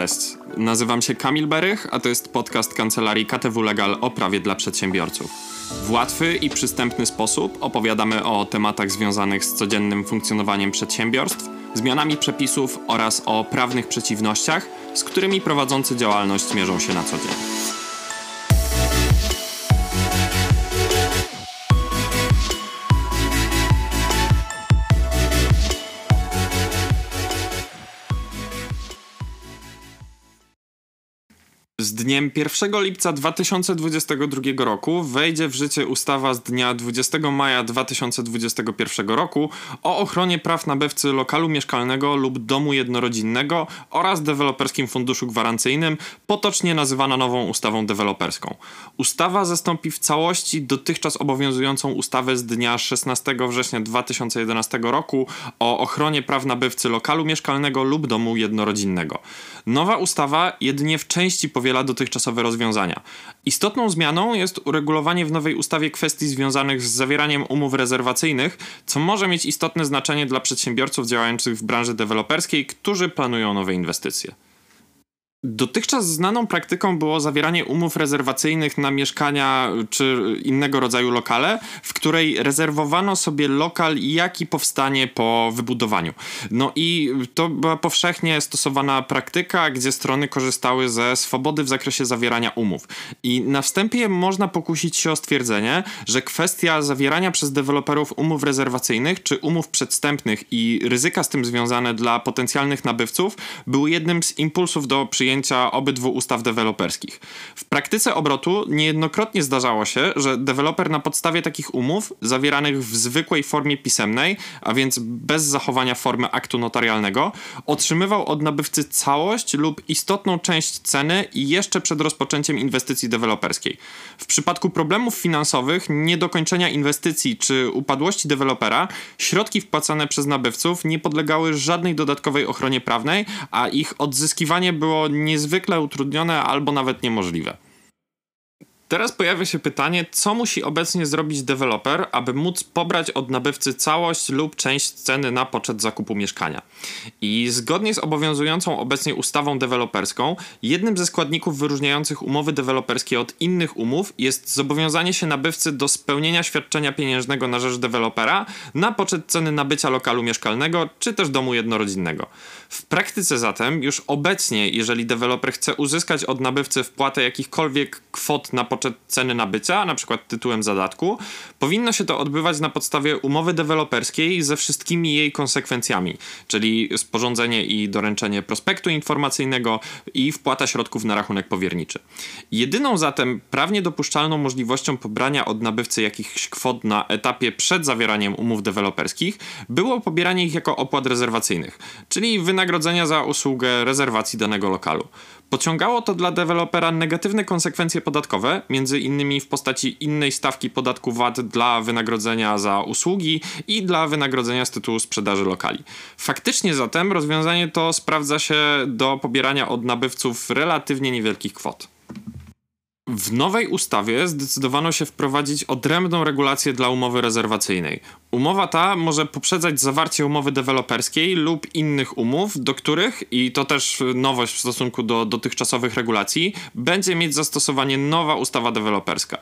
Cześć, nazywam się Kamil Berych, a to jest podcast kancelarii KTW Legal o prawie dla przedsiębiorców. W łatwy i przystępny sposób opowiadamy o tematach związanych z codziennym funkcjonowaniem przedsiębiorstw, zmianami przepisów oraz o prawnych przeciwnościach, z którymi prowadzący działalność mierzą się na co dzień. Z dniem 1 lipca 2022 roku wejdzie w życie ustawa z dnia 20 maja 2021 roku o ochronie praw nabywcy lokalu mieszkalnego lub domu jednorodzinnego oraz deweloperskim funduszu gwarancyjnym, potocznie nazywana nową ustawą deweloperską. Ustawa zastąpi w całości dotychczas obowiązującą ustawę z dnia 16 września 2011 roku o ochronie praw nabywcy lokalu mieszkalnego lub domu jednorodzinnego. Nowa ustawa jedynie w części powiela dotychczasowe rozwiązania. Istotną zmianą jest uregulowanie w nowej ustawie kwestii związanych z zawieraniem umów rezerwacyjnych, co może mieć istotne znaczenie dla przedsiębiorców działających w branży deweloperskiej, którzy planują nowe inwestycje. Dotychczas znaną praktyką było zawieranie umów rezerwacyjnych na mieszkania czy innego rodzaju lokale, w której rezerwowano sobie lokal, jaki powstanie po wybudowaniu. No i to była powszechnie stosowana praktyka, gdzie strony korzystały ze swobody w zakresie zawierania umów. I na wstępie można pokusić się o stwierdzenie, że kwestia zawierania przez deweloperów umów rezerwacyjnych czy umów przedstępnych i ryzyka z tym związane dla potencjalnych nabywców były jednym z impulsów do przyjęcia przyjęcia obydwu ustaw deweloperskich. W praktyce obrotu niejednokrotnie zdarzało się, że deweloper na podstawie takich umów, zawieranych w zwykłej formie pisemnej, a więc bez zachowania formy aktu notarialnego, otrzymywał od nabywcy całość lub istotną część ceny jeszcze przed rozpoczęciem inwestycji deweloperskiej. W przypadku problemów finansowych, niedokończenia inwestycji czy upadłości dewelopera, środki wpłacane przez nabywców nie podlegały żadnej dodatkowej ochronie prawnej, a ich odzyskiwanie było niezwykle utrudnione albo nawet niemożliwe. Teraz pojawia się pytanie, co musi obecnie zrobić deweloper, aby móc pobrać od nabywcy całość lub część ceny na poczet zakupu mieszkania. I zgodnie z obowiązującą obecnie ustawą deweloperską, jednym ze składników wyróżniających umowy deweloperskie od innych umów jest zobowiązanie się nabywcy do spełnienia świadczenia pieniężnego na rzecz dewelopera na poczet ceny nabycia lokalu mieszkalnego czy też domu jednorodzinnego. W praktyce zatem już obecnie, jeżeli deweloper chce uzyskać od nabywcy wpłatę jakichkolwiek kwot na poczet ceny nabycia, na przykład tytułem zadatku, powinno się to odbywać na podstawie umowy deweloperskiej ze wszystkimi jej konsekwencjami, czyli sporządzenie i doręczenie prospektu informacyjnego i wpłata środków na rachunek powierniczy. Jedyną zatem prawnie dopuszczalną możliwością pobrania od nabywcy jakichś kwot na etapie przed zawieraniem umów deweloperskich było pobieranie ich jako opłat rezerwacyjnych, czyli wynagrodzenia za usługę rezerwacji danego lokalu. Pociągało to dla dewelopera negatywne konsekwencje podatkowe, między innymi w postaci innej stawki podatku VAT dla wynagrodzenia za usługi i dla wynagrodzenia z tytułu sprzedaży lokali. Faktycznie zatem rozwiązanie to sprawdza się do pobierania od nabywców relatywnie niewielkich kwot. W nowej ustawie zdecydowano się wprowadzić odrębną regulację dla umowy rezerwacyjnej. Umowa ta może poprzedzać zawarcie umowy deweloperskiej lub innych umów, do których, i to też nowość w stosunku do dotychczasowych regulacji, będzie mieć zastosowanie nowa ustawa deweloperska.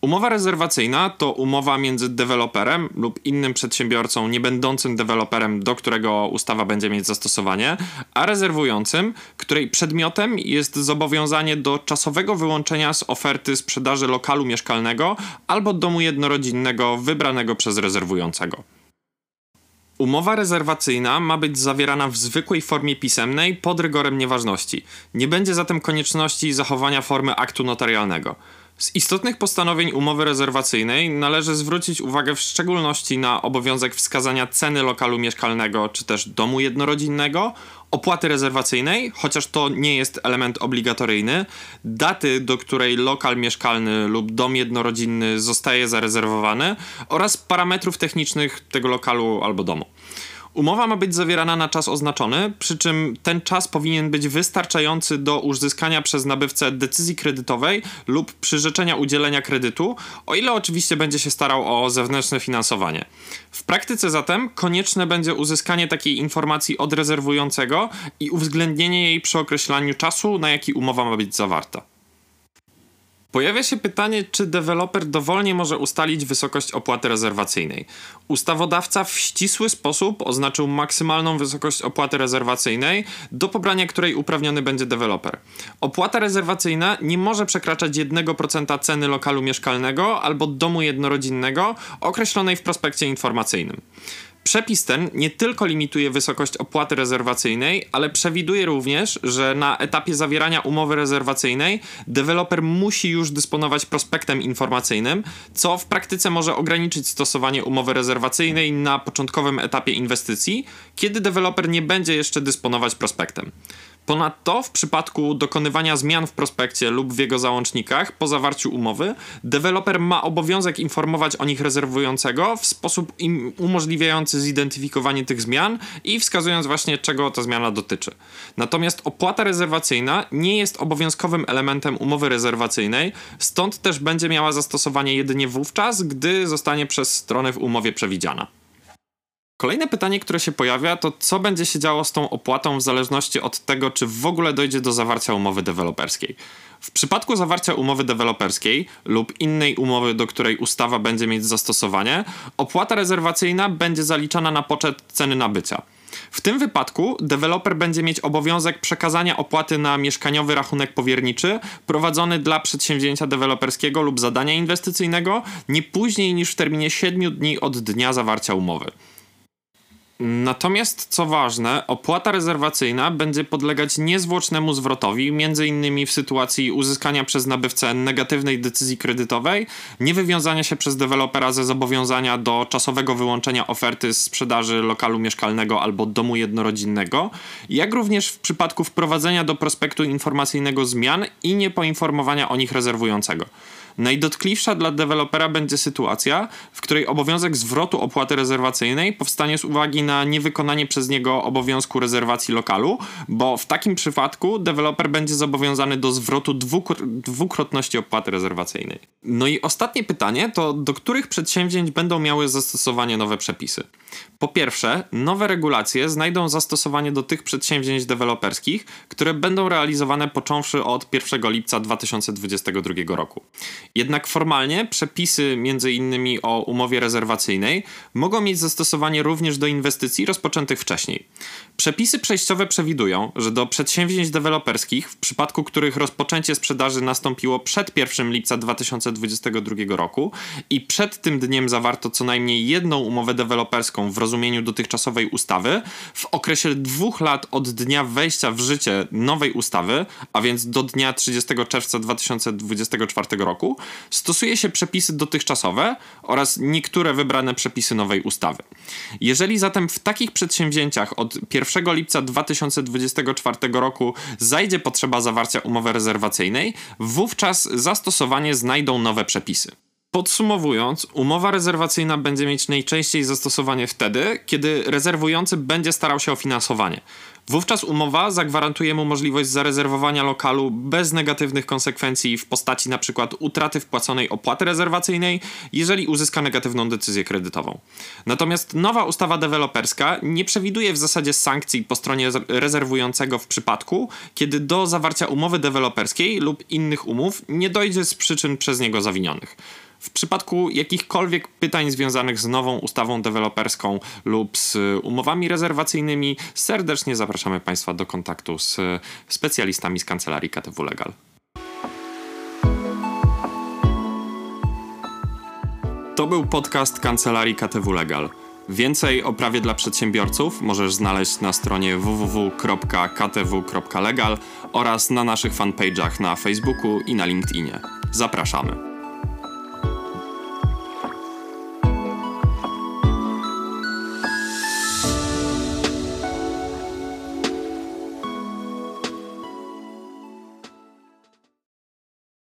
Umowa rezerwacyjna to umowa między deweloperem lub innym przedsiębiorcą nie będącym deweloperem, do którego ustawa będzie mieć zastosowanie, a rezerwującym, której przedmiotem jest zobowiązanie do czasowego wyłączenia z oferty sprzedaży lokalu mieszkalnego albo domu jednorodzinnego wybranego przez rezerwującego. Umowa rezerwacyjna ma być zawierana w zwykłej formie pisemnej pod rygorem nieważności. Nie będzie zatem konieczności zachowania formy aktu notarialnego. Z istotnych postanowień umowy rezerwacyjnej należy zwrócić uwagę w szczególności na obowiązek wskazania ceny lokalu mieszkalnego czy też domu jednorodzinnego, opłaty rezerwacyjnej, chociaż to nie jest element obligatoryjny, daty, do której lokal mieszkalny lub dom jednorodzinny zostaje zarezerwowany oraz parametrów technicznych tego lokalu albo domu. Umowa ma być zawierana na czas oznaczony, przy czym ten czas powinien być wystarczający do uzyskania przez nabywcę decyzji kredytowej lub przyrzeczenia udzielenia kredytu, o ile oczywiście będzie się starał o zewnętrzne finansowanie. W praktyce zatem konieczne będzie uzyskanie takiej informacji od rezerwującego i uwzględnienie jej przy określaniu czasu, na jaki umowa ma być zawarta. Pojawia się pytanie, czy deweloper dowolnie może ustalić wysokość opłaty rezerwacyjnej. Ustawodawca w ścisły sposób oznaczył maksymalną wysokość opłaty rezerwacyjnej, do pobrania której uprawniony będzie deweloper. Opłata rezerwacyjna nie może przekraczać 1% ceny lokalu mieszkalnego albo domu jednorodzinnego określonej w prospekcie informacyjnym. Przepis ten nie tylko limituje wysokość opłaty rezerwacyjnej, ale przewiduje również, że na etapie zawierania umowy rezerwacyjnej deweloper musi już dysponować prospektem informacyjnym, co w praktyce może ograniczyć stosowanie umowy rezerwacyjnej na początkowym etapie inwestycji, kiedy deweloper nie będzie jeszcze dysponować prospektem. Ponadto w przypadku dokonywania zmian w prospekcie lub w jego załącznikach po zawarciu umowy, deweloper ma obowiązek informować o nich rezerwującego w sposób im umożliwiający zidentyfikowanie tych zmian i wskazując właśnie czego ta zmiana dotyczy. Natomiast opłata rezerwacyjna nie jest obowiązkowym elementem umowy rezerwacyjnej, stąd też będzie miała zastosowanie jedynie wówczas, gdy zostanie przez stronę w umowie przewidziana. Kolejne pytanie, które się pojawia, to co będzie się działo z tą opłatą w zależności od tego, czy w ogóle dojdzie do zawarcia umowy deweloperskiej. W przypadku zawarcia umowy deweloperskiej lub innej umowy, do której ustawa będzie mieć zastosowanie, opłata rezerwacyjna będzie zaliczana na poczet ceny nabycia. W tym wypadku deweloper będzie mieć obowiązek przekazania opłaty na mieszkaniowy rachunek powierniczy prowadzony dla przedsięwzięcia deweloperskiego lub zadania inwestycyjnego nie później niż w terminie 7 dni od dnia zawarcia umowy. Natomiast, co ważne, opłata rezerwacyjna będzie podlegać niezwłocznemu zwrotowi, m.in. w sytuacji uzyskania przez nabywcę negatywnej decyzji kredytowej, niewywiązania się przez dewelopera ze zobowiązania do czasowego wyłączenia oferty z sprzedaży lokalu mieszkalnego albo domu jednorodzinnego, jak również w przypadku wprowadzenia do prospektu informacyjnego zmian i niepoinformowania o nich rezerwującego. Najdotkliwsza dla dewelopera będzie sytuacja, w której obowiązek zwrotu opłaty rezerwacyjnej powstanie z uwagi na niewykonanie przez niego obowiązku rezerwacji lokalu, bo w takim przypadku deweloper będzie zobowiązany do zwrotu dwukrotności opłaty rezerwacyjnej. No i ostatnie pytanie to do których przedsięwzięć będą miały zastosowanie nowe przepisy? Po pierwsze, nowe regulacje znajdą zastosowanie do tych przedsięwzięć deweloperskich, które będą realizowane począwszy od 1 lipca 2022 roku. Jednak formalnie przepisy m.in. o umowie rezerwacyjnej mogą mieć zastosowanie również do inwestycji rozpoczętych wcześniej. Przepisy przejściowe przewidują, że do przedsięwzięć deweloperskich, w przypadku których rozpoczęcie sprzedaży nastąpiło przed 1 lipca 2022 roku i przed tym dniem zawarto co najmniej jedną umowę deweloperską w rozumieniu dotychczasowej ustawy, w okresie dwóch lat od dnia wejścia w życie nowej ustawy, a więc do dnia 30 czerwca 2024 roku, stosuje się przepisy dotychczasowe oraz niektóre wybrane przepisy nowej ustawy. Jeżeli zatem w takich przedsięwzięciach od 1 lipca 2024 roku zajdzie potrzeba zawarcia umowy rezerwacyjnej, wówczas zastosowanie znajdą nowe przepisy. Podsumowując, umowa rezerwacyjna będzie mieć najczęściej zastosowanie wtedy, kiedy rezerwujący będzie starał się o finansowanie. Wówczas umowa zagwarantuje mu możliwość zarezerwowania lokalu bez negatywnych konsekwencji w postaci np. utraty wpłaconej opłaty rezerwacyjnej, jeżeli uzyska negatywną decyzję kredytową. Natomiast nowa ustawa deweloperska nie przewiduje w zasadzie sankcji po stronie rezerwującego w przypadku, kiedy do zawarcia umowy deweloperskiej lub innych umów nie dojdzie z przyczyn przez niego zawinionych. W przypadku jakichkolwiek pytań związanych z nową ustawą deweloperską lub z umowami rezerwacyjnymi, serdecznie zapraszamy Państwa do kontaktu z specjalistami z kancelarii KTW Legal. To był podcast kancelarii KTW Legal. Więcej o prawie dla przedsiębiorców możesz znaleźć na stronie www.ktw.legal oraz na naszych fanpage'ach na Facebooku i na LinkedInie. Zapraszamy.